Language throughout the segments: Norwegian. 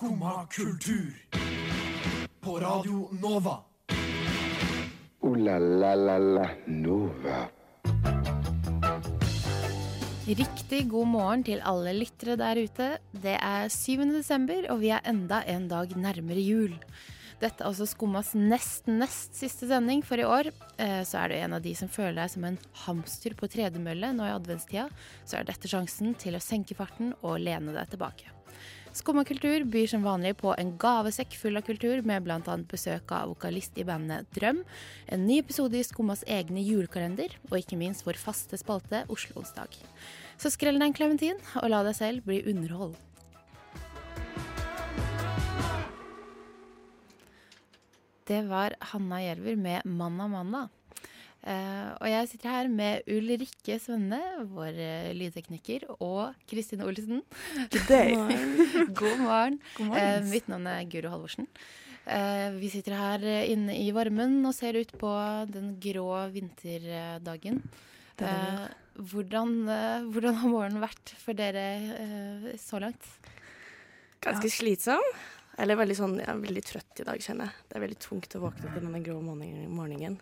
Skumma kultur. På Radio Nova. O-la-la-la-la Nova. Riktig god morgen til alle lyttere der ute. Det er 7. desember, og vi er enda en dag nærmere jul. Dette er også Skummas nest nest siste sending for i år. Eh, Så er du en av de som føler deg som en hamster på tredemølle nå i adventstida, så er dette sjansen til å senke farten og lene deg tilbake. Skumma kultur byr som vanlig på en gavesekk full av kultur, med bl.a. besøk av vokalist i bandet Drøm, en ny episode i Skummas egne julekalender, og ikke minst vår faste spalte Oslo-onsdag. Så skrell deg en klementin, og la deg selv bli underholdt. Det var Hanna Jerver med 'Manna Manna'. Eh, og jeg sitter her med Ulrikke Svenne, vår uh, lydtekniker, og Kristine Olsen. God morgen. God morgen! mitt navn er Guro Halvorsen. Eh, vi sitter her inne i varmen og ser ut på den grå vinterdagen. Eh, hvordan, hvordan har morgenen vært for dere så langt? Ganske slitsom. Eller veldig sånn, jeg er veldig trøtt i dag, kjenner jeg. Det er veldig tungt å våkne til denne grå morgenen.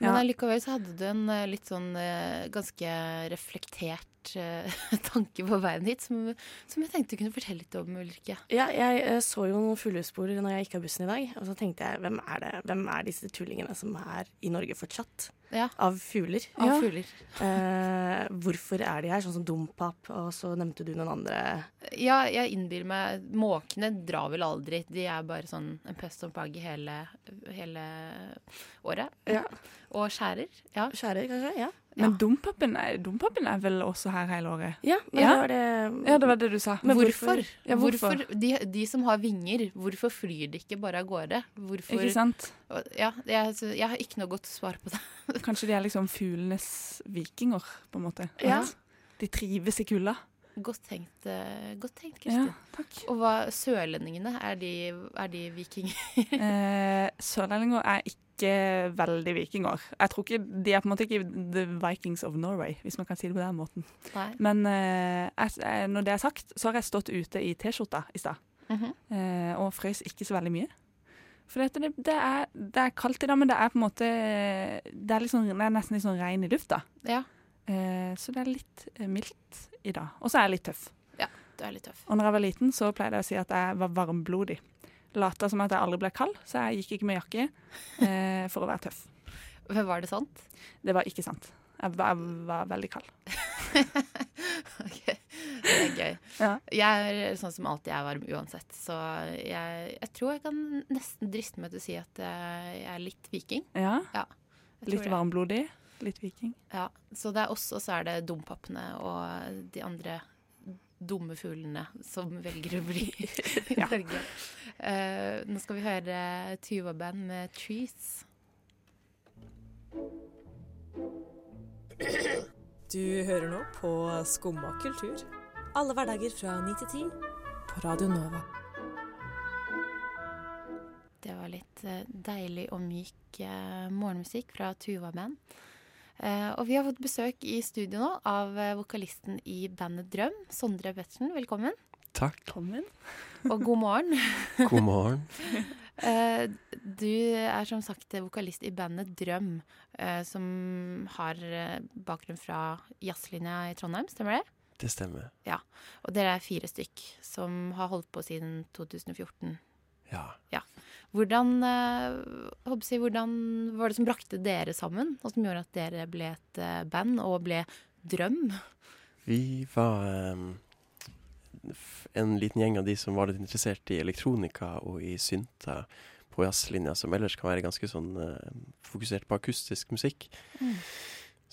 Men allikevel så hadde du en eh, litt sånn eh, ganske reflektert eh, tanke på veien hit, som, som jeg tenkte du kunne fortelle litt om, Ulrikke. Ja, jeg eh, så jo noen fuglespor når jeg gikk av bussen i dag, og så tenkte jeg hvem er det? Hvem er disse tullingene som er i Norge fortsatt? Ja. Av fugler. Av fugler. Eh, hvorfor er de her? Sånn som Dompap, og så nevnte du noen andre. Ja, jeg innbiller meg Måkene drar vel aldri. De er bare sånn en pest og plagg hele, hele året. Ja. Og skjærer. Ja. Skjærer, kanskje? Ja. Men dompapen er, dompapen er vel også her hele året? Ja, men Ja. det var det Ja, det var det du sa. Men hvorfor? hvorfor? Ja, hvorfor? hvorfor? De, de som har vinger, hvorfor flyr de ikke bare av gårde? Hvorfor Ikke sant? Ja, jeg, jeg har ikke noe godt svar på det. Kanskje de er liksom fuglenes vikinger, på en måte. Ja. De trives i kulda. Godt tenkt, eh, godt tenkt Ja, Kristin. takk. Og hva, sørlendingene, er de, er de vikinger? Eh, Sørlendinger er ikke veldig vikinger. Jeg tror ikke, De er på en måte ikke the Vikings of Norway, hvis man kan si det på den måten. Nei. Men uh, jeg, jeg- når det er sagt, så har jeg stått ute i T-skjorta i stad. Mm -hmm. uh, og frøs ikke så veldig mye. For dette, det, det, er, det er kaldt i dag, men det er på en måte Det er, sånn, det er nesten litt sånn regn i lufta. Ja, Uh, så det er litt eh, mildt i dag. Og så er jeg litt tøff. Ja, du er litt tøff. Og når jeg var liten, så pleide jeg å si at jeg var varmblodig. Lata som at jeg aldri ble kald, så jeg gikk ikke med jakke eh, for å være tøff. Var det sant? Det var ikke sant. Jeg var, jeg var veldig kald. ok, det er gøy. Ja. Jeg er sånn som alltid er varm uansett, så jeg, jeg tror jeg kan nesten driste meg til å si at jeg er litt viking. Ja, ja Litt varmblodig, litt viking. Ja, så det er oss, og så er det dompappene og de andre dumme fuglene som velger å bli i Ja. Norge. Uh, nå skal vi høre Tuva-band med 'Trees'. Du hører nå på Skumma kultur. Alle hverdager fra 9 til 10 på Radio Nova. Det var litt eh, deilig og myk eh, morgenmusikk fra Tuva Band. Eh, og vi har fått besøk i studio nå av eh, vokalisten i bandet Drøm, Sondre Pettersen. Velkommen. Takk. Velkommen. Og god morgen. God morgen. Eh, du er som sagt vokalist i bandet Drøm, eh, som har eh, bakgrunn fra jazzlinja i Trondheim, stemmer det? Det stemmer. Ja, Og dere er fire stykk som har holdt på siden 2014. Ja. Ja. Hvordan, eh, jeg, hvordan var det som brakte dere sammen, og som gjorde at dere ble et eh, band og ble Drøm? Vi var um, en liten gjeng av de som var litt interessert i elektronika og i synta på jazzlinja, som ellers kan være ganske sånn uh, fokusert på akustisk musikk. Mm.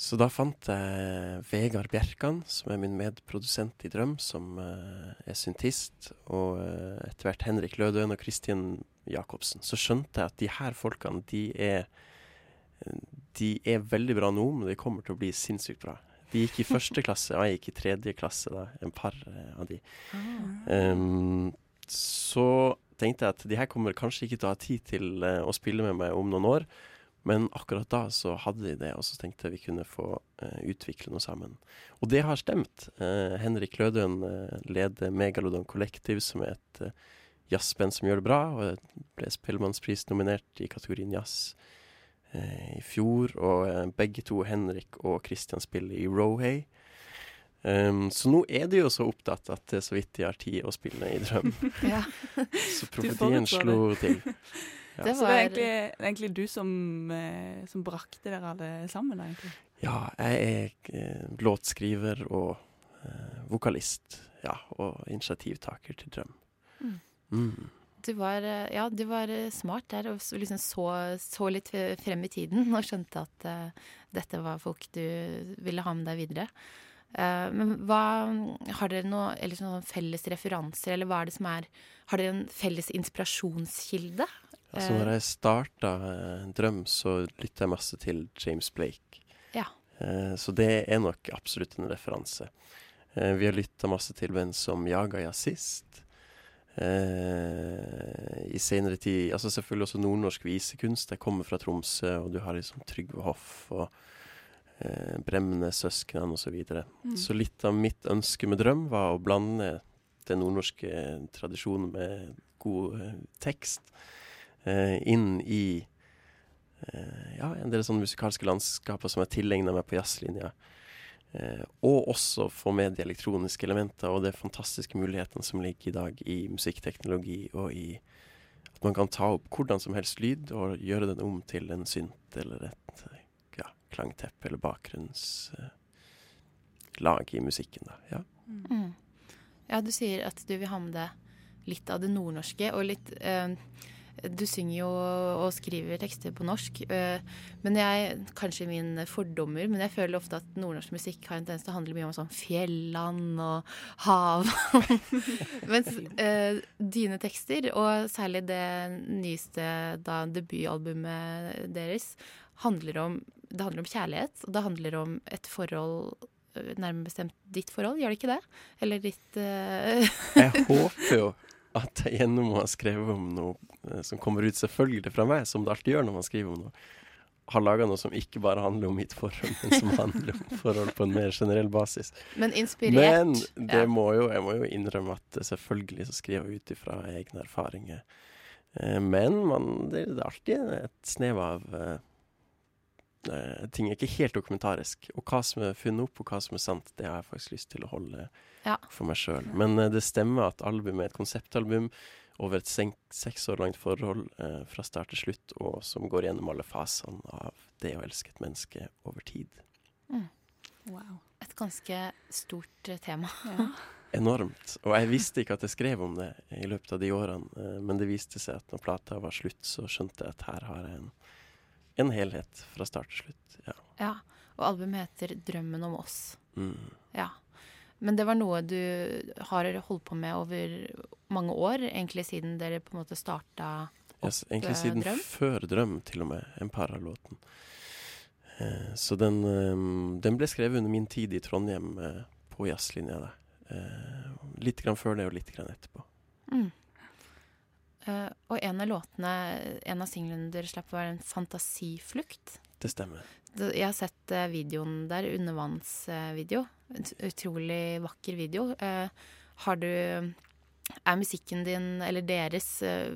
Så da fant jeg Vegard Bjerkan, som er min medprodusent i Drøm, som uh, er syntist, og uh, etter hvert Henrik Lødøen og Kristin Jacobsen. Så skjønte jeg at de her folkene, de er de er veldig bra nå, men de kommer til å bli sinnssykt bra. De gikk i første klasse, og jeg gikk i tredje klasse, da, en par eh, av de. Um, så tenkte jeg at de her kommer kanskje ikke til å ha tid til eh, å spille med meg om noen år, men akkurat da så hadde de det, og så tenkte jeg vi kunne få uh, utvikle noe sammen. Og det har stemt. Uh, Henrik Lødøen leder Megalodon Collective, som er et jazzband som gjør det bra, og jeg ble Spellemannspris-nominert i kategorien jazz eh, i fjor. Og eh, begge to, Henrik og Christian, spiller i Rohay. Um, så nå er de jo så opptatt at det er så vidt de har tid å spille i Drøm. Ja. Så profetien slo til. Ja. Det Så det er var egentlig, egentlig du som, eh, som brakte dere alle sammen, da, egentlig. Ja, jeg er eh, låtskriver og eh, vokalist. Ja, og initiativtaker til Drøm. Mm. Mm. Du var, eh, ja, du var eh, smart der og liksom så, så litt frem i tiden og skjønte at uh, dette var folk du ville ha med deg videre. Uh, men hva Har dere noe eller sånn felles referanser, eller hva er det som er Har dere en felles inspirasjonskilde? Altså, når jeg starta uh, Drøm, så lytta jeg masse til James Blake. Ja. Så det er nok absolutt en referanse. Vi har lytta masse til band som Jaga Jazzist. Eh, I senere tid Altså selvfølgelig også nordnorsk visekunst. Jeg kommer fra Tromsø, og du har liksom Trygve Hoff og eh, Bremnes-søsknene osv. Så, videre. Mm. så litt av mitt ønske med Drøm var å blande den nordnorske tradisjonen med god eh, tekst eh, inn i eh, ja, en del sånne musikalske landskaper som jeg tilegna meg på jazzlinja. Eh, og også få med de elektroniske elementer og de fantastiske mulighetene som ligger i dag i musikkteknologi, og i at man kan ta opp hvordan som helst lyd og gjøre den om til en synt eller et eh, ja, klangteppe eller bakgrunnslag i musikken. Da. Ja. Mm. Ja, du sier at du vil ha med deg litt av det nordnorske, og litt eh, Du synger jo og skriver tekster på norsk, eh, men jeg Kanskje mine fordommer, men jeg føler ofte at nordnorsk musikk har en tendens til å handle mye om sånn fjelland og hav. Mens eh, dine tekster, og særlig det nyeste da, debutalbumet deres, handler om, det handler om kjærlighet, og det handler om et forhold øh, Nærmere bestemt ditt forhold, gjør det ikke det? Eller ditt uh... Jeg håper jo at jeg gjennom å ha skrevet om noe eh, som kommer ut selvfølgelig fra meg, som det alltid gjør når man skriver om noe, har laga noe som ikke bare handler om mitt forhold, men som handler om forhold på en mer generell basis. Men inspirert. Men det ja. må jo, jeg må jo innrømme at selvfølgelig så skriver jeg ut ifra egne erfaringer. Eh, Men man, det, er alltid et snev av eh, Ting er ikke helt dokumentarisk. Og hva som er funnet opp, og hva som er sant, det har jeg faktisk lyst til å holde Ja. for meg sjøl. Men eh, det stemmer at albumet er et konseptalbum over et sen- seks år langt forhold eh, fra start til slutt, og som går gjennom alle fasene av det å elske et menneske over tid. Wow. Et ganske stort øh, tema. Ja. enormt. Og jeg visste ikke at jeg skrev om det i løpet av de årene, eh, men det viste seg at når plata var slutt, så skjønte jeg at her har jeg en, en helhet fra start til slutt. Ja. Ja. Og albumet heter 'Drømmen om oss'. Mm. Ja. Men det var noe du har holdt på med over mange år, egentlig siden dere på en måte starta Yes, egentlig eh, siden Drøm? før Drøm, til og med, en par av låten. Eh, så den, eh, den ble skrevet under min tid i Trondheim eh, på jazzlinja. da. Eh, litt grann før det, og litt grann etterpå. mm. Eh, Og en av låtene, en av singlene dere slapp, var en 'Fantasiflukt'. Det stemmer. Jeg har sett eh, videoen der, undervannsvideo. Ut- Utrolig vakker video. Uh, Har du Er musikken din, eller deres, uh,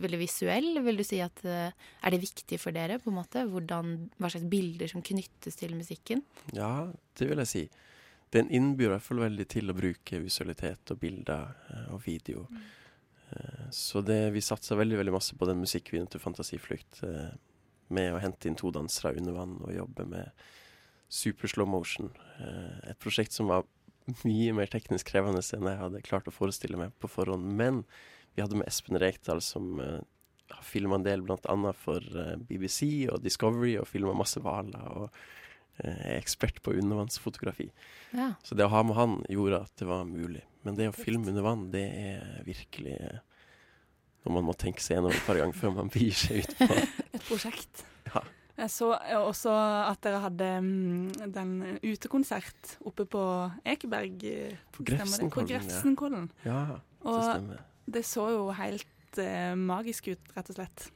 veldig visuell? Vil du si at Er det viktig for dere, på en måte? Hvordan, hva slags bilder som knyttes til musikken? Ja, det vil jeg si. Den innbyr i hvert fall veldig til å bruke visualitet og bilder og video. Eh, så det, vi satsa veldig veldig masse på den musikkvideoen til Fantasiflukt. Eh, med å hente inn to dansere under vann og jobbe med super slow motion. Eh, et prosjekt som var mye mer teknisk krevende enn jeg hadde klart å forestille meg på forhånd. Men vi hadde med Espen Rekdal, som eh, har filma en del bl.a. for BBC og Discovery, og filma masse hvaler. og er ekspert på undervannsfotografi. Ja. Så det å ha med han gjorde at det var mulig. Men det å filme under vann, det er virkelig når noe man må tenke seg gjennom et par ganger før man begir seg ut på. Et prosjekt. Ja. Jeg så også at dere hadde mm, den utekonsert oppe på Ekeberg. eh, På stemmer? Grefsenkollen. Ja. Ja, det Og det så jo helt eh, magisk ut, rett og slett.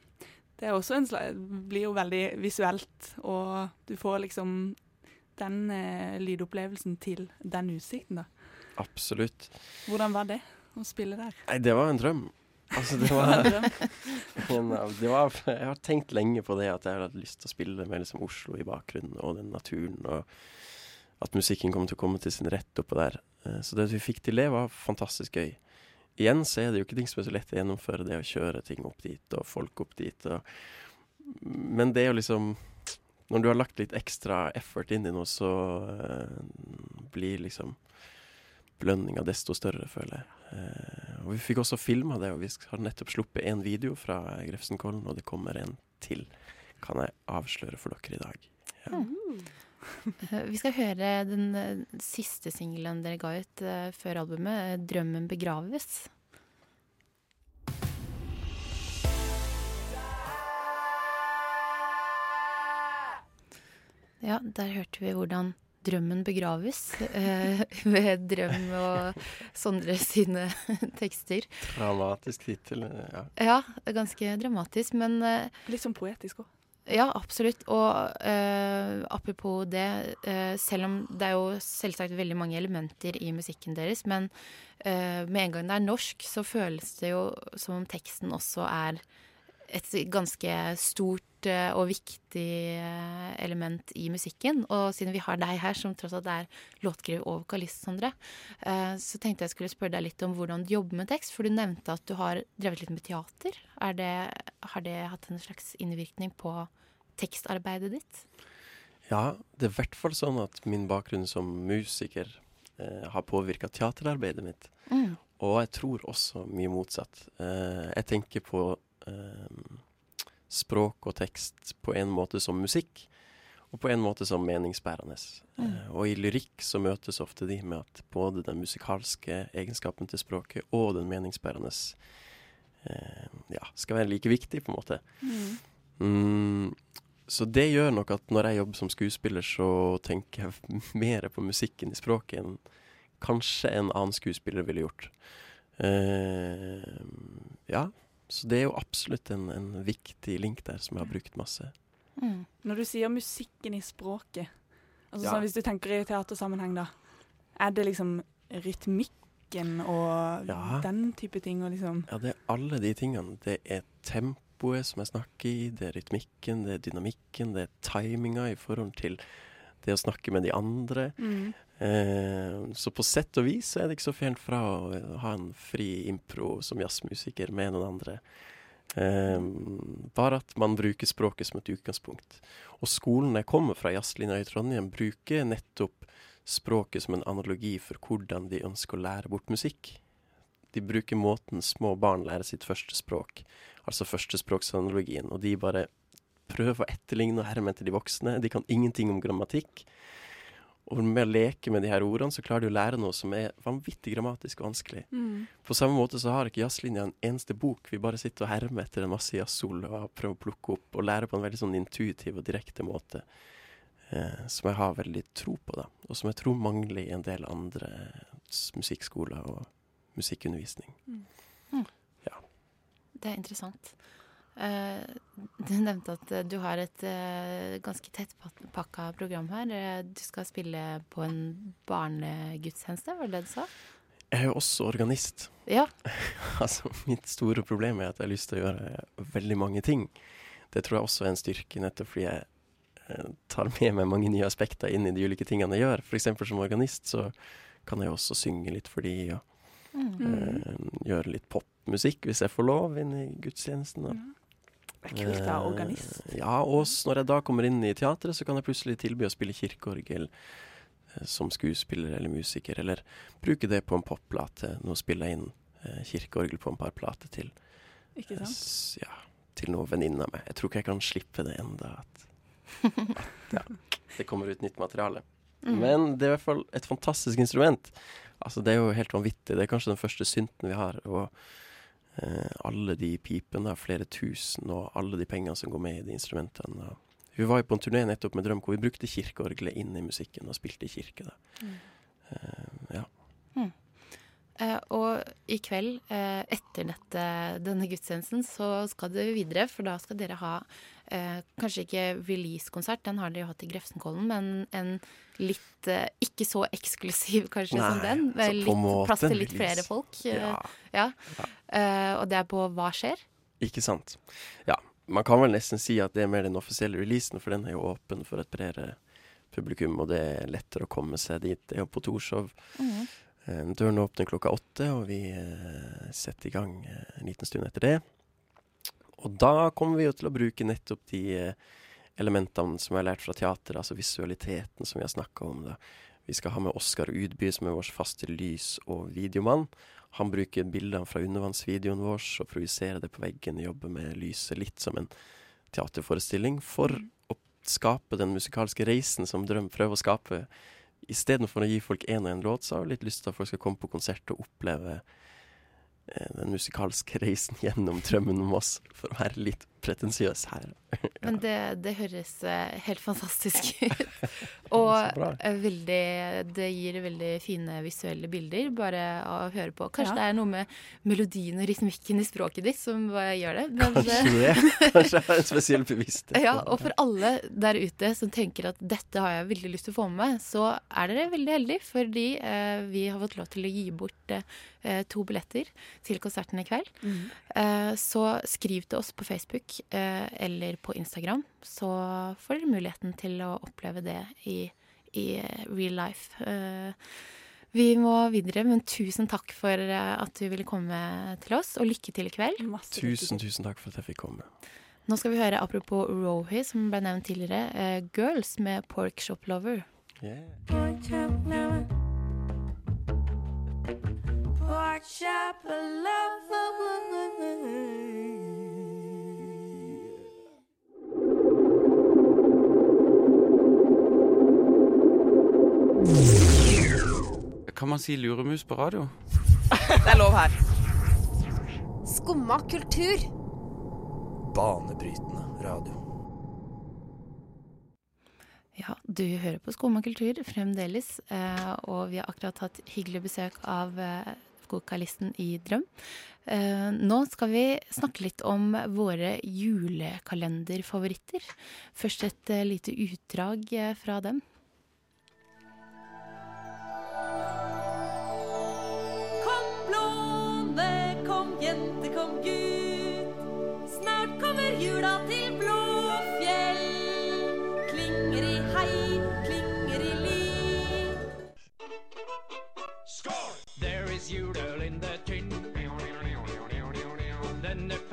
Det er også en slags, blir jo veldig visuelt, og du får liksom den eh, lydopplevelsen til den utsikten, da. Absolutt. Hvordan var det å spille der? Nei, det var en drøm. Altså, det var, en av- det var Jeg har tenkt lenge på det, at jeg har hatt lyst til å spille med liksom Oslo i bakgrunnen, og den naturen, og at musikken kom til å komme til sin rett oppå der. Eh, Så det vi fikk til det, var fantastisk gøy. Igjen så er det jo ikke ting som er så lett å gjennomføre, det å kjøre ting opp dit, og folk opp dit. Og, men det er jo liksom Når du har lagt litt ekstra effort inn i noe, så uh, blir liksom belønninga desto større, føler jeg. Uh, og vi fikk også filma det, og vi har nettopp sluppet en video fra Grefsenkollen, og det kommer en til, kan jeg avsløre for dere i dag. Ja. Eh, Vi skal høre den eh, siste singelen dere ga ut eh, før albumet, eh, 'Drømmen begraves'. Ja, der hørte vi hvordan drømmen begraves eh, ved Drøm og Sondre sine tekster. Dramatisk tittel. eh, Ja. Ja, ganske dramatisk, men eh, Litt sånn poetisk òg. Ja, absolutt. Og eh, apropos det, eh, selv om det er jo selvsagt veldig mange elementer i musikken deres, men eh, med en gang det er norsk, så føles det jo som om teksten også er et ganske stort eh, og viktig eh, element i musikken. Og siden vi har deg her, som tross alt er låtskriver og vokalist, Sondre, eh, så tenkte jeg skulle spørre deg litt om hvordan du jobber med tekst. For du nevnte at du har drevet litt med teater. Er det, har det hatt en slags innvirkning på tekstarbeidet ditt? Ja, det er i hvert fall sånn at min bakgrunn som musiker eh, har påvirka teaterarbeidet mitt. Mm. Og jeg tror også mye motsatt. Eh, jeg tenker på eh, språk og tekst på en måte som musikk, og på en måte som meningsbærende. Mm. Eh, og i lyrikk så møtes ofte de med at både den musikalske egenskapen til språket og den meningsbærende eh, ja, skal være like viktig, på en måte. Mm, så det gjør nok at når jeg jobber som skuespiller, så tenker jeg mer på musikken i språket enn kanskje en annen skuespiller ville gjort. Uh, ja, så det er jo absolutt en, en viktig link der som jeg har brukt masse. Mm. Når du sier musikken i språket, altså Ja. sånn, hvis du tenker i teatersammenheng, da, er det liksom rytmikken og Ja. den type ting? Og liksom Ja, det er alle de tingene. Det er tempoet som jeg snakker i, det er rytmikken, det er dynamikken, det er timinga i forhold til det å snakke med de andre. mm. Eh, så på sett og vis er det ikke så fjernt fra å ha en fri impro som jazzmusiker med noen andre. Eh, bare at man bruker språket som et utgangspunkt. Og skolen jeg kommer fra, jazzlinja i Trondheim, bruker nettopp språket som en analogi for hvordan de ønsker å lære bort musikk. De bruker måten små barn lærer sitt første språk, altså førstespråksanalogien, og de bare prøver å etterligne og herme etter de voksne. De kan ingenting om grammatikk. Og med å leke med de her ordene, så klarer de å lære noe som er vanvittig grammatisk vanskelig. Mm. På samme måte så har ikke jazzlinja en eneste bok. Vi bare sitter og hermer etter en masse jazzsol og prøver å plukke opp og lære på en veldig sånn intuitiv og direkte måte. Eh, som jeg har veldig tro på, da. Og som jeg tror mangler i en del andre musikkskoler og musikkundervisning. Det er interessant. Eh, du nevnte at eh, du har et eh, ganske tettpakka program her. Du skal spille på en barnegudstjeneste, var det det du sa? Jeg er jo også organist. Ja. altså, mitt store problem er at jeg har lyst til å gjøre veldig mange ting. Det tror jeg også er en styrke, nettopp fordi jeg tar med meg mange nye aspekter inn i de ulike tingene jeg gjør. For eksempel som organist så kan jeg også synge litt for de, og Mm. gjøre litt popmusikk hvis jeg får lov inn i gudstjenesten. Og, Det er kult å være organist. Eh, Ja, og når jeg da kommer inn i teatret, så kan jeg plutselig tilby å spille kirkeorgel eh, som skuespiller eller musiker, eller bruke det på en popplate. Nå spiller jeg inn kirkeorgel på en par plater til. Ikke sant? Ja, til noen venninne av meg. Jeg tror ikke jeg kan slippe det enda at, at ja, det kommer ut nytt materiale. Mm. Men det er i hvert fall et fantastisk instrument. Altså, det er jo helt vanvittig. Det er kanskje den første synten vi har. Og eh, alle de pipene, flere tusen, og alle de pengene som går med i de instrumentene. Vi var jo på en turné nettopp med Drøm hvor vi brukte kirkeorgelet inn i musikken og spilte i kirke. Mm. Eh, ja. Eh, og i kveld, eh, etter dette, denne gudstjenesten, så skal det videre. For da skal dere ha eh, kanskje ikke release-konsert, den har dere jo hatt i Grefsenkollen, men en litt eh, ikke så eksklusiv kanskje som Nei, den. så Med litt plass til litt flere folk. eh, Ja, ja. Eh, og det er på Hva skjer? ikke sant. Ja, man kan vel nesten si at det er mer den offisielle releasen, for den er jo åpen for et bredere publikum, og det er lettere å komme seg dit. Det er jo på Torshov. Mhm. Eh, Dørene åpner klokka åtte, og vi eh, setter i gang eh, en liten stund etter det. Og da kommer vi jo til å bruke nettopp de elementene som vi har lært fra teater, altså visualiteten som vi har snakka om. da. Vi skal ha med Oskar Udby, som er vår faste lys- og videomann. Han bruker bildene fra undervannsvideoen vår og projiserer det på veggen og jobber med lyset litt som en teaterforestilling for å skape den musikalske reisen som Drøm prøver å skape. Istedenfor å gi folk én og én låt, så har jeg litt lyst til at folk skal komme på konsert og oppleve eh, den musikalske reisen gjennom drømmen om oss, for å være litt pretensiøs her. Men det, det høres eh, helt fantastisk ut. Og eh, veldig, det gir veldig fine visuelle bilder bare av å høre på. Kanskje Ja. det er noe med melodien og rytmikken i språket ditt som gjør det. Men, Kanskje eh, det. Kanskje jeg har en spesiell bevissthet. ja, og for alle der ute som tenker at dette har jeg veldig lyst til å få med meg, så er dere veldig heldige, fordi eh, vi har fått lov til å gi bort eh, to billetter til konserten i kveld. Eh, så skriv til oss på Facebook eh, eller på Instagram, så får dere muligheten til å oppleve det i, i real life. Eh, vi må videre, men tusen takk for eh, at du ville komme til oss, og lykke til i kveld. Masse lykke. Tusen, tusen takk for at jeg fikk komme. Nå skal vi høre, apropos Rohi, som ble nevnt tidligere, eh, Girls med Pork Shop Lover. Yeah. Kan man si luremus på radio? Det er lov her. Skumma kultur. Banebrytende radio. Ja, du hører på Skumma kultur fremdeles, eh, og vi har akkurat hatt hyggelig besøk av eh, vokalisten i Drøm. Eh, nå skal vi snakke litt om våre julekalenderfavoritter. Først et lite utdrag fra dem.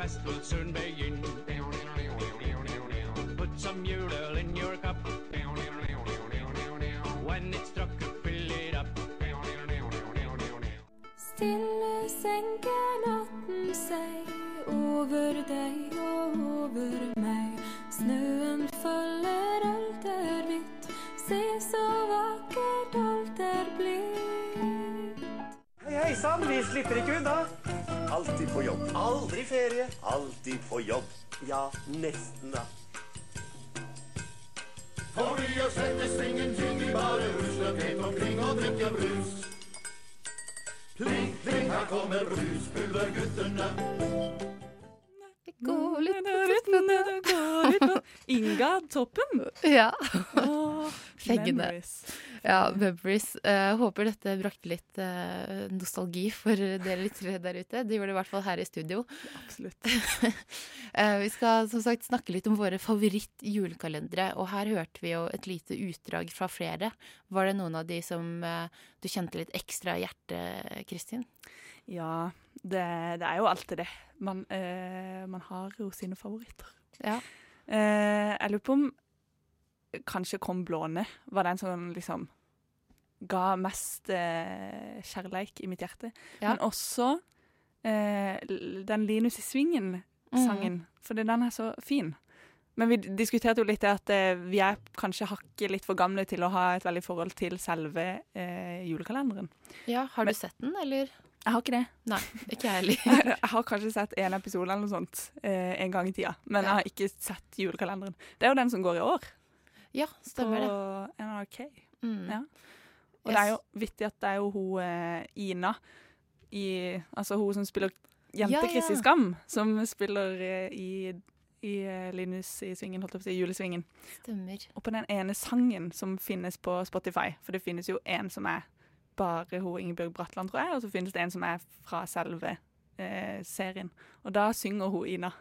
Then will soon begin. Put some judel in your cup. When it's struck, fill it up. Stille senker natten seg over deg og over meg. Snøen følger alt er hvitt. Se så vakkert alt er blitt. Hei, hei sann, vi slipper ikke unna. Alltid på jobb. Ja, nesten da. For vi settes slettes ingenting, vi bare rusler pent omkring og drikker brus. Pling, pling, her kommer bruspulverguttene. går litt på Det går litt på- Inga Toppen. Ja. Åh, Feggende. memories. Ja, memories. Uh, håper dette brakte litt uh, nostalgi for dere lyttere der ute. Det gjorde det i hvert fall her i studio. Absolutt. uh, vi skal som sagt snakke litt om våre favoritt-julekalendere, og her hørte vi jo et lite utdrag fra flere. Var det noen av de som eh, du kjente litt ekstra i hjertet, Kristin? Ja, det, det er jo alltid det. Man, eh, man har jo sine favoritter. Ja. Eh, jeg lurer på om kanskje Kom blåne var den som liksom ga mest eh, kjærleik i mitt hjerte. Ja. Men også eh, den Linus i Svingen-sangen, for den er så fin. Men vi diskuterte jo litt det at eh, vi er kanskje hakket litt for gamle til å ha et veldig forhold til selve eh, julekalenderen. Ja, Har Men- du sett den, eller? Jeg har ikke det. Nei, ikke jeg heller. Jeg har kanskje sett en episode eller noe sånt eh, en gang i tida, men Ja. jeg har ikke sett julekalenderen. Det er jo den som går i år. Ja, stemmer det. På NRK. Mm. Ja. Og det er jo vittig at det er jo hun eh, Ina i Altså hun som spiller jente-Chris i Skam, som spiller eh, i, i eh, Linus i Svingen, holdt jeg på å si, Julesvingen. Stemmer. Og på den ene sangen som finnes på Spotify, for det finnes jo en som er bare hun Ingebjørg Bratland, tror jeg, og så finnes det en som er fra selve eh, serien. Og da synger hun Ina.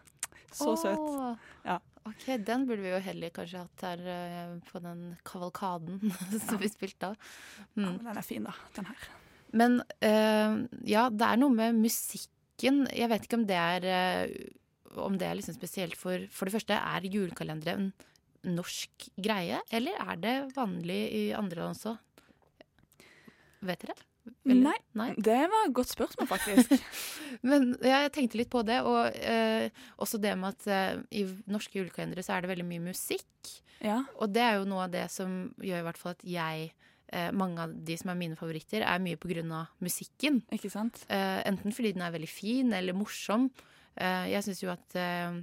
Så søt. Åh. Ja. Ok, Den burde vi jo heller kanskje hatt her eh, på den kavalkaden som vi spilte av. Ja, Mm. men den er fin, da. Den her. Men uh, ja, det er noe med musikken Jeg vet ikke om det er uh, Om det er liksom spesielt for For det første, er julekalendere en norsk greie, eller er det vanlig i andre land også? Vet dere? Eller- Nei, det var et godt spørsmål, faktisk. Men ja, jeg tenkte litt på det, og eh, også det med at eh, i norske julekalendere så er det veldig mye musikk. Ja. Og det er jo noe av det som gjør i hvert fall at jeg eh, mange av de som er mine favoritter, er mye av musikken. Ikke sant? Eh, enten fordi den er veldig fin eller morsom. Eh, jeg syns jo at eh,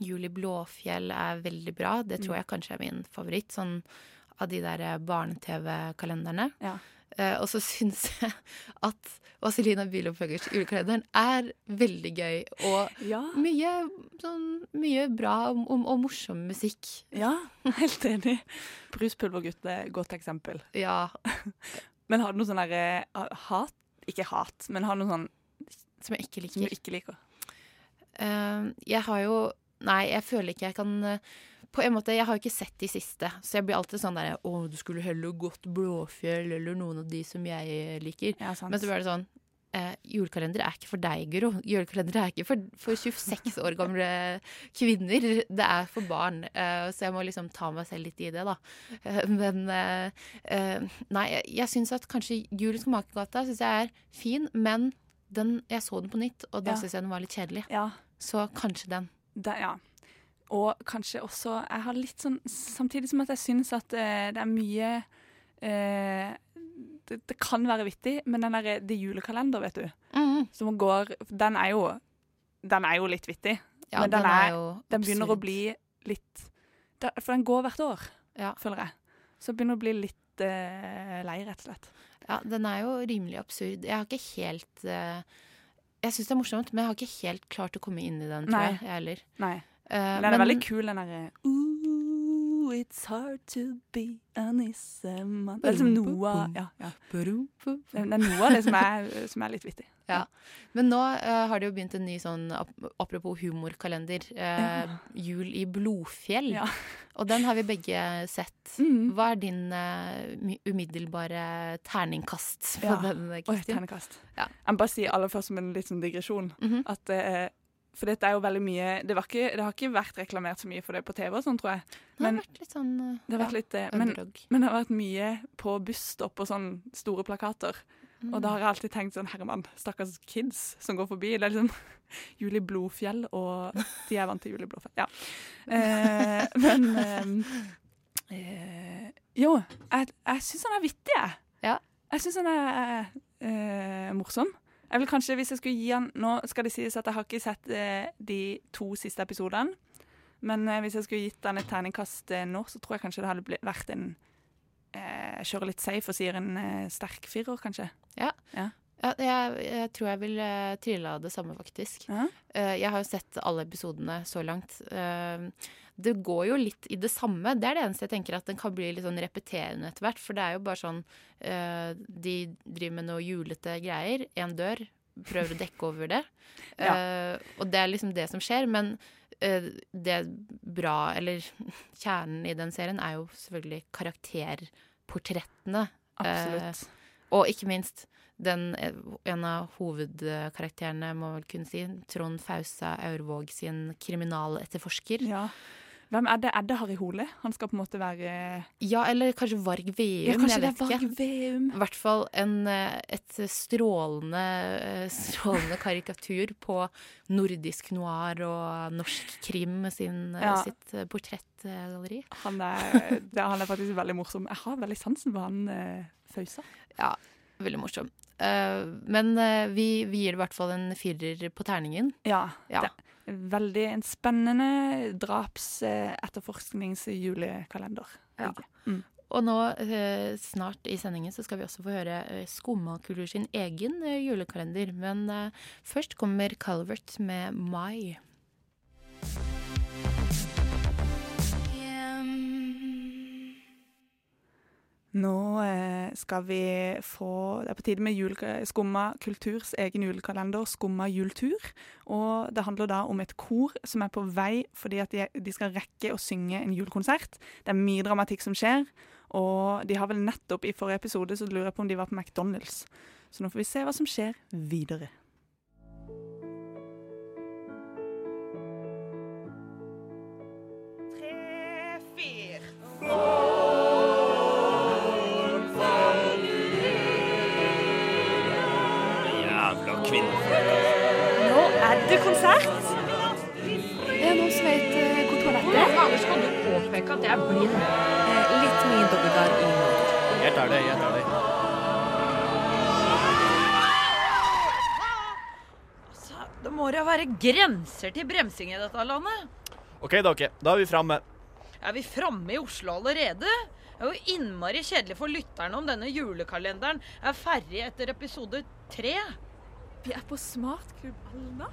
Juli Blåfjell er veldig bra. Det tror Mm. jeg kanskje er min favoritt. Sånn av de der barne-TV-kalenderne. Ja. Eh, og så syns jeg at Vazelina Bilopphøggers julekalenderen er veldig gøy. Og Ja. mye, sånn, mye bra og, og, og morsom musikk. Ja, helt enig. Bruspulvergutt er et godt eksempel. Ja. Men har du noe sånn derre hat? Ikke hat, men har du noe sånn Som jeg ikke liker. som du ikke liker? Eh, jeg har jo Nei, jeg føler ikke jeg kan eh, På en måte, Jeg har ikke sett de siste, så jeg blir alltid sånn der Å, du skulle heller gått Blåfjell eller noen av de som jeg liker. Ja. Men så blir det sånn eh, Julekalender er ikke for deg, Guro. Julekalender er ikke for, for 26 år gamle kvinner. Det er for barn. Eh, så jeg må liksom ta meg selv litt i det, da. Eh, men eh, eh, Nei, jeg, jeg syns at kanskje Julens makegata synes jeg er fin, men den, jeg så den på nytt, og da Ja. syns jeg den var litt kjedelig. Ja. Så kanskje den. Da, ja. Og kanskje også Jeg har litt sånn Samtidig som at jeg syns at eh, det er mye eh, det, det kan være vittig, men den derre Det julekalender, vet du, mm. som går Den er jo Den er jo litt vittig. Ja, men den, den er den begynner å bli litt For den går hvert år, Ja. føler jeg. Så begynner å bli litt eh, lei, rett og slett. Ja, den er jo rimelig absurd. Jeg har ikke helt eh, Jeg syns det er morsomt, men jeg har ikke helt klart å komme inn i den, tror Nei. jeg heller. Nei. Eh, Men den er veldig kul, den derre Ooh, it's hard to be a nissemann. Det er liksom noe ja, ja. Det er noe av det som er, som er litt vittig. Ja. Men nå uh, har det jo begynt en ny sånn, ap apropos humorkalender, uh, Ja. Jul i Blodfjell. Ja. Og den har vi begge sett. Mm. Hva er din uh, umiddelbare terningkast på Ja. den, Oi, terningkast. Ja. Jeg må bare si aller først som en litt sånn digresjon -hmm. at eh, For dette er jo veldig mye det, var ikke, det har ikke vært reklamert så mye for det på TV, og sånn, tror jeg. Det har Men vært litt sånn eh, det har vært litt eh, men, men det har vært mye på busstopp og sånn store plakater. Og da har jeg alltid tenkt sånn Herman, stakkars kids som går forbi. Det er liksom Juli Blodfjell, og de er vant til Juli Blodfjell. Ja. Eh, men eh, eh, Jo, jeg, jeg syns han er vittig, jeg. Ja. Jeg syns han er eh, morsom. Jeg vil kanskje, hvis jeg skulle gi han Nå skal det sies at jeg har ikke sett eh, de to siste episodene. Men eh, hvis jeg skulle gitt han et terningkast eh, nå, så tror jeg kanskje det hadde blitt, vært en eh, Jeg kjører litt safe og sier en sterk firer, kanskje. Ja. Ja. Ja, jeg, jeg tror jeg vil uh, trille av det samme, faktisk. Eh, jeg har jo sett alle episodene så langt. Eh, det går jo litt i det samme. Det er det eneste jeg tenker at den kan bli litt sånn repeterende etter hvert. For det er jo bare sånn uh, De driver med noe julete greier. Én dør. Prøver å dekke over det. Ja. uh, og det er liksom det som skjer. Men uh, det bra, eller kjernen i den serien, er jo selvfølgelig karakterportrettene. Absolutt. Og ikke minst den, en av hovedkarakterene, må vel kunne si, Trond Fausa Aurvåg sin kriminaletterforsker. Ja. Hvem er det? Er det Harry Hole? Han skal på en måte være Ja, eller kanskje Varg Veum. Ja, kanskje det er. Varg Veum. I hvert fall en, eh, et strålende, eh, strålende karikatur på nordisk noir og norsk krim sin, eh, Ja. sitt portrettgalleri. Han er, det, han er faktisk veldig morsom. Jeg har veldig sansen for han Fausa. Ja, veldig morsom. Uh, men uh, vi, vi gir det i hvert fall en firer på terningen. Ja. Ja. Det veldig en spennende drapsetterforskningsjulekalender. Ja. Mm. Og nå eh, snart i sendingen så skal vi også få høre eh, Skummakultur sin egen eh, julekalender. Men først kommer Calvert med Mai. Nå eh, skal vi få Det er på tide med jul, Skumma kulturs egen julekalender, Skumma jultur. Og det handler da om et kor som er på vei fordi at de, de skal rekke å synge en julekonsert. Det er mye dramatikk som skjer, og de har vel nettopp i forrige episode så lurer jeg på om de var på McDonald's. Så nå får vi se hva som skjer videre. Tre, fire. Er det konsert. Er det noen som vet eh, hvor toalettet er? Anders, kan du påpeke at jeg er blind? Eh, litt mye dobbeltgar i motor. Jeg tar det, jeg tar det. Altså, det må da være grenser til bremsing i dette landet. OK, dere. Da er vi framme. Er vi framme i Oslo allerede? Det er jo innmari kjedelig for lytterne om denne julekalenderen er ferdig etter episode tre. Vi er på Smartklubb Alna.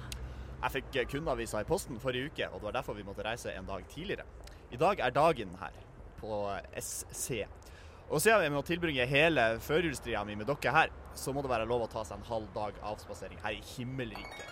Jeg fikk kun avisa i posten forrige uke, og det var derfor vi måtte reise en dag tidligere. I dag er dagen her, på SC. Og siden jeg må tilbringe hele førjulstria mi med dere her, så må det være lov å ta seg en halv dag avspasering her i himmelriket.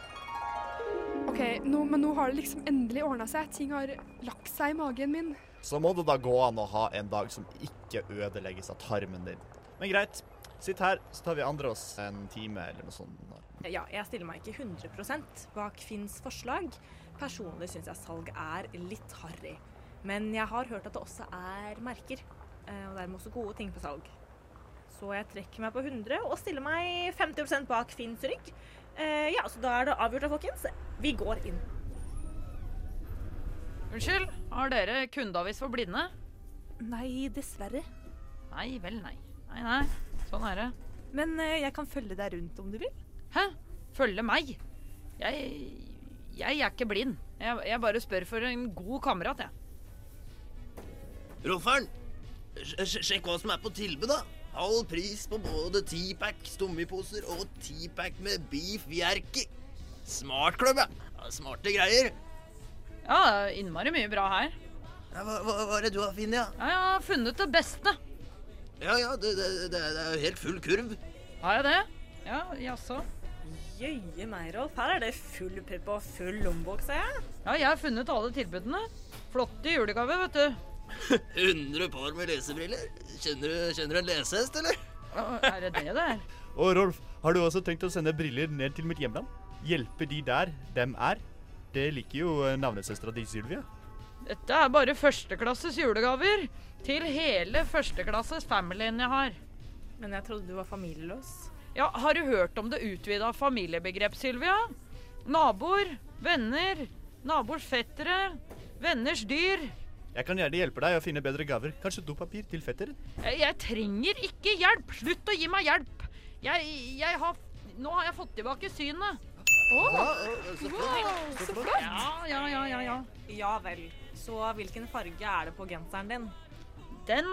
OK, nå, men nå har det liksom endelig ordna seg. Ting har lagt seg i magen min. Så må det da gå an å ha en dag som ikke ødelegges av tarmen din. Men greit, sitt her, så tar vi andre oss en time eller noe sånt. Ja, jeg stiller meg ikke 100 bak Finns forslag. Personlig syns jeg salg er litt harry. Men jeg har hørt at det også er merker, eh, og dermed også gode ting på salg. Så jeg trekker meg på 100 og stiller meg 50 bak Finns rygg. Eh, ja, så da er det avgjort, da, folkens. Vi går inn. Unnskyld, har dere kundeavis for blinde? Nei, dessverre. Nei vel, nei. Nei, nei. Sånn er det. Men eh, jeg kan følge deg rundt om du vil. Hæ? Følge meg? Jeg, jeg er ikke blind. Jeg, jeg bare spør for en god kamerat, jeg. Rofferen, sj- sj- sjekk hva som er på tilbud, da. Halv pris på både T-pack, stommiposer og T-pack med beef jerky. Smartklubb, ja. Ja, Smarte greier. Ja, innmari mye bra her. Ja, hva, hva, hva er det du har funnet, ja? Ja, jeg har funnet det beste. Ja, ja, det, det, det, det er jo helt full kurv. Har jeg det? Ja, jaså. Jøye meg, Rolf. Her er det full pupp og full lommebok, ser jeg. Ja, jeg har funnet alle tilbudene. Flotte julegaver, vet du. 100 par med lesebriller. Kjenner du, kjenner du en lesehest, eller? Er det det det er? Og Rolf, har du også tenkt å sende briller ned til mitt hjemland? Hjelpe de der dem er? Det liker jo navnesøstera di, Sylvia. Dette er bare førsteklasses julegaver til hele førsteklasses familien jeg har. Men jeg trodde du var familieløs. Ja, Har du hørt om det utvida familiebegrep, Sylvia? Naboer, venner, naboers fettere, venners dyr. Jeg kan gjerne hjelpe deg å finne bedre gaver. Kanskje dopapir til fetteren? Jeg, jeg trenger ikke hjelp! Slutt å gi meg hjelp! Jeg, jeg har Nå har jeg fått tilbake synet. Å! så flott. Wow, Så flott. ja, ja, ja, ja. Ja vel. Så hvilken farge er det på genseren din? Den,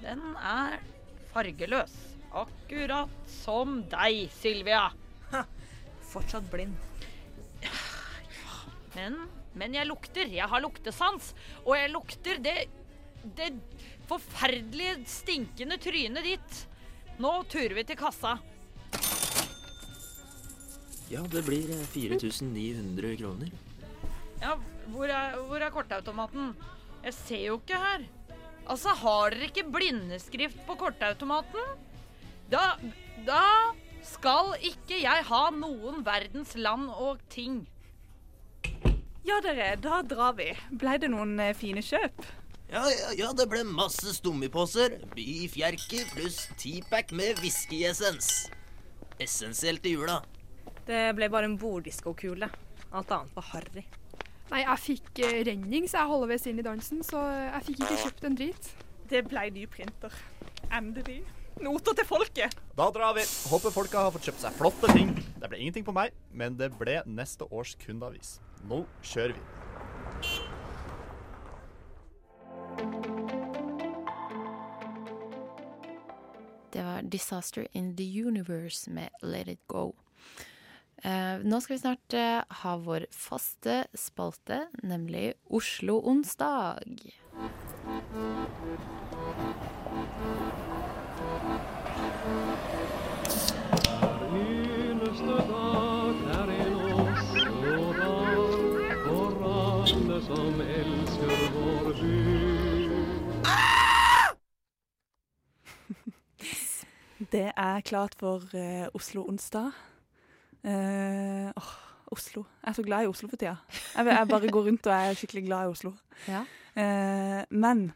den er fargeløs. Akkurat som deg, Sylvia. Fortsatt blind. Men, men jeg lukter. Jeg har luktesans. Og jeg lukter det, det forferdelige, stinkende trynet ditt. Nå turer vi til kassa. Ja, det blir eh, 4900 kroner. Ja, hvor er, hvor er kortautomaten? Jeg ser jo ikke her. Altså, har dere ikke blindeskrift på kortautomaten? Da, da skal ikke jeg ha noen verdens land og ting. Ja, dere, da drar vi. Ble det noen eh, fine kjøp? Ja, ja, ja, det ble masse stummiposer, byfjerker pluss 10-pack med whiskyessens. Essensielt i jula. Det ble bare en borddiskokule. Alt annet var harry. Nei, jeg fikk eh, renning, så jeg holder ved inn i dansen, så jeg fikk ikke kjøpt en drit. Det ble ny printer. Endelig. Noter til folket. Da drar vi. Håper folka har fått kjøpt seg flotte ting. Det ble ingenting på meg, men det ble neste års kundeavis. Nå kjører vi. Det var 'Disaster in the Universe' med 'Let It Go'. Eh, nå skal vi snart eh, ha vår faste spalte, nemlig Oslo onsdag. Eneste dag er en Oslo-dag for alle som elsker vår by. Det er klart for eh, Oslo onsdag. Åh, Oslo. Jeg er så glad i Oslo for tida. Jeg, jeg bare går rundt og er skikkelig glad i Oslo. Ja. Uh, men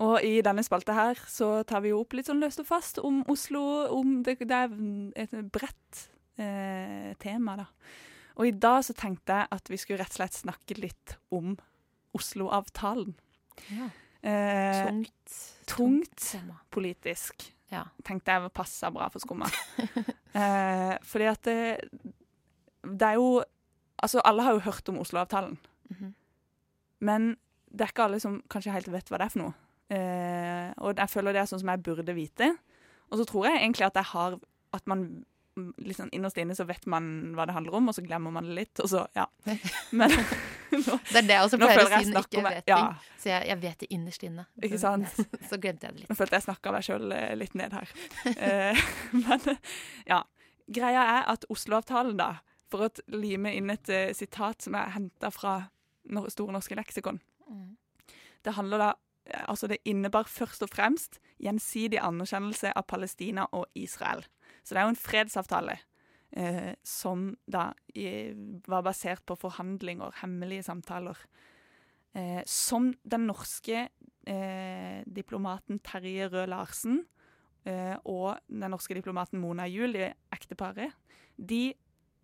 Og i denne spalta her så tar vi jo opp litt sånn løst og fast om Oslo. Om det, det er et bredt uh, tema, da. Og i dag så tenkte jeg at vi skulle rett og slett snakke litt om Oslo-avtalen. Ja. Tungt. tungt politisk. Ja. Tenkte jeg passa bra for skumma. eh, fordi at det, det er jo Altså, alle har jo hørt om Oslo-avtalen. Mhm. Men det er ikke alle som kanskje helt vet hva det er for noe. Eh, og jeg føler det er sånn som jeg burde vite. Og så tror jeg egentlig at jeg har At man mm, liksom innerst inne så vet man hva det handler om, og så glemmer man det litt, og så Ja. Men nå, Det er det jeg også pleier å si når jeg ikke vet vet ja. Så jeg, jeg vet det innerst inne. Ikke sant? Så glemte jeg det litt. Nå følte jeg snakka meg sjøl litt ned her. Eh, men ja. Greia er at Oslo-avtalen, da, for å lime inn et uh, sitat som er henta fra Nor Store norske leksikon Mm. Det handler da eh, Altså, det innebar først og fremst gjensidig anerkjennelse av Palestina og Israel. Så det er jo en fredsavtale eh, som da i, var basert på forhandlinger, hemmelige samtaler. Eh, som den norske eh, diplomaten Terje Røe Larsen eh, og den norske diplomaten Mona Juel, det ekteparet, de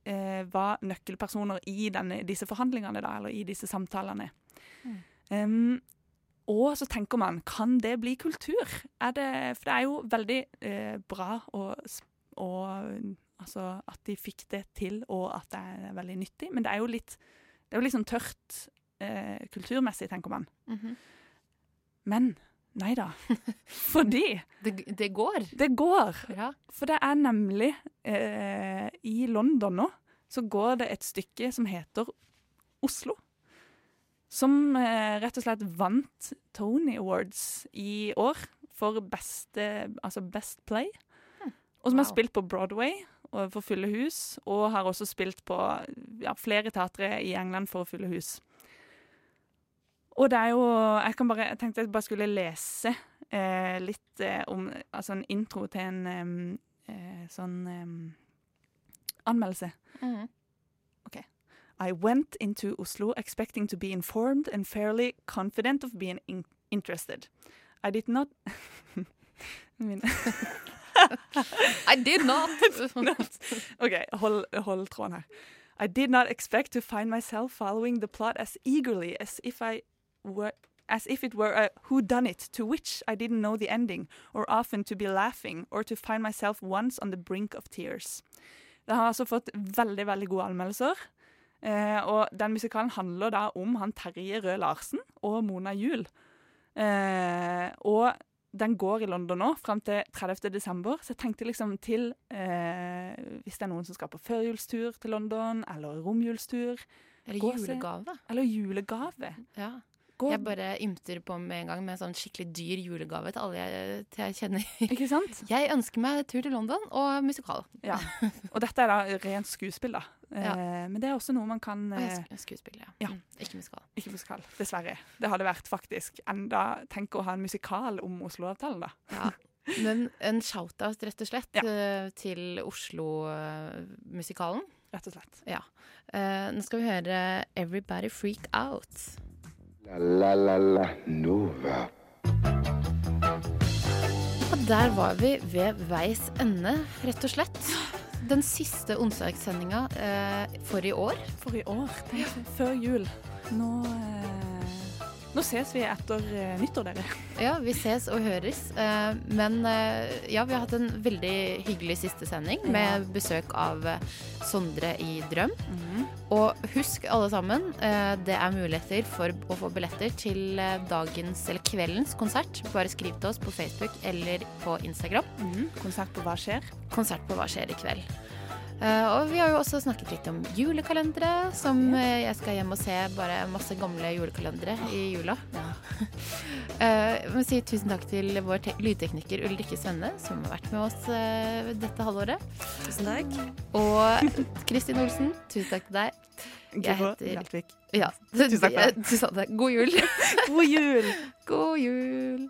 eh, var nøkkelpersoner i denne, disse forhandlingene, da, eller i disse samtalene. Mm. Um, og så tenker man, kan det bli kultur? Det, for det er jo veldig eh, bra å, s- å Altså at de fikk det til, og at det er veldig nyttig. Men det er jo litt, det er jo litt sånn tørt eh, kulturmessig, tenker man. Mhm. Men nei da. Fordi det, det går. Det går. Ja. For det er nemlig eh, I London nå så går det et stykke som heter Oslo. Som eh, rett og slett vant Tony Awards i år for beste, altså Best Play. Og som har spilt på Broadway og for fulle hus, og har også spilt på ja, flere teatre i England for fulle hus. Og det er jo Jeg, kan bare, jeg tenkte jeg bare skulle lese eh, litt eh, om Altså en intro til en eh, sånn anmeldelse. Mm. OK. I went into Oslo expecting to be informed and fairly confident of being in interested. I did not I did not. OK, hold, hold tråden her. I did not expect to find myself following the plot as eagerly as if I were as if it were a whodunit to which I didn't know the ending, or often to be laughing, or to find myself once on the brink of tears. Det har altså fått veldig, veldig gode anmeldelser. Eh, og den musikalen handler da om han Terje Røe Larsen og Mona Juel. Eh, og den går i London nå, fram til 30. desember. Så jeg tenkte liksom til eh, Hvis det er noen som skal på førjulstur til London, eller romjulstur Eller julegave. Eller julegave. Ja. Gå- Jeg bare ymter på med en gang med en sånn skikkelig dyr julegave til alle jeg, til jeg kjenner. Ikke sant? Jeg ønsker meg tur til London og musikal. Ja. Og dette er da rent skuespill, da. Ja. Eh, men det er også noe man kan eh, skuespill, ja. ja. Mm, ikke musikal. Ikke musikal, dessverre. Det hadde vært faktisk enda Tenk å ha en musikal om Oslo-avtalen, da. Ja. Men en shout-out, rett og slett, ja. til Oslo-musikalen. Rett og slett. Ja. Eh, nå skal vi høre 'Everybody Freak Out'. La la la la Nova. Og der var vi ved veis ende, rett og slett. Den siste onsdagssendinga eh, for i år. For i år. Tenk, Før jul. Nå eh, Nå ses vi etter eh, nyttår, dere. Ja, vi ses og høres. eh, Men eh, ja, vi har hatt en veldig hyggelig siste sending med besøk av Sondre i Drøm. Og husk alle sammen, det er muligheter for å få billetter til dagens eller kveldens konsert. Bare skriv til oss på Facebook eller på Instagram. Konsert på Hva skjer? Konsert på Hva skjer i kveld. Eh, og vi har jo også snakket litt om julekalendere, som eh, jeg skal hjem og se bare masse gamle julekalendere i jula. Eh, Jeg må si tusen takk til vår te- lydtekniker Ulrikke Svenne, som har vært med oss dette halvåret. Tusen takk. Og Kristin Olsen, tusen takk til deg. Jeg heter Ja, Tusen takk. God jul. God jul. God jul.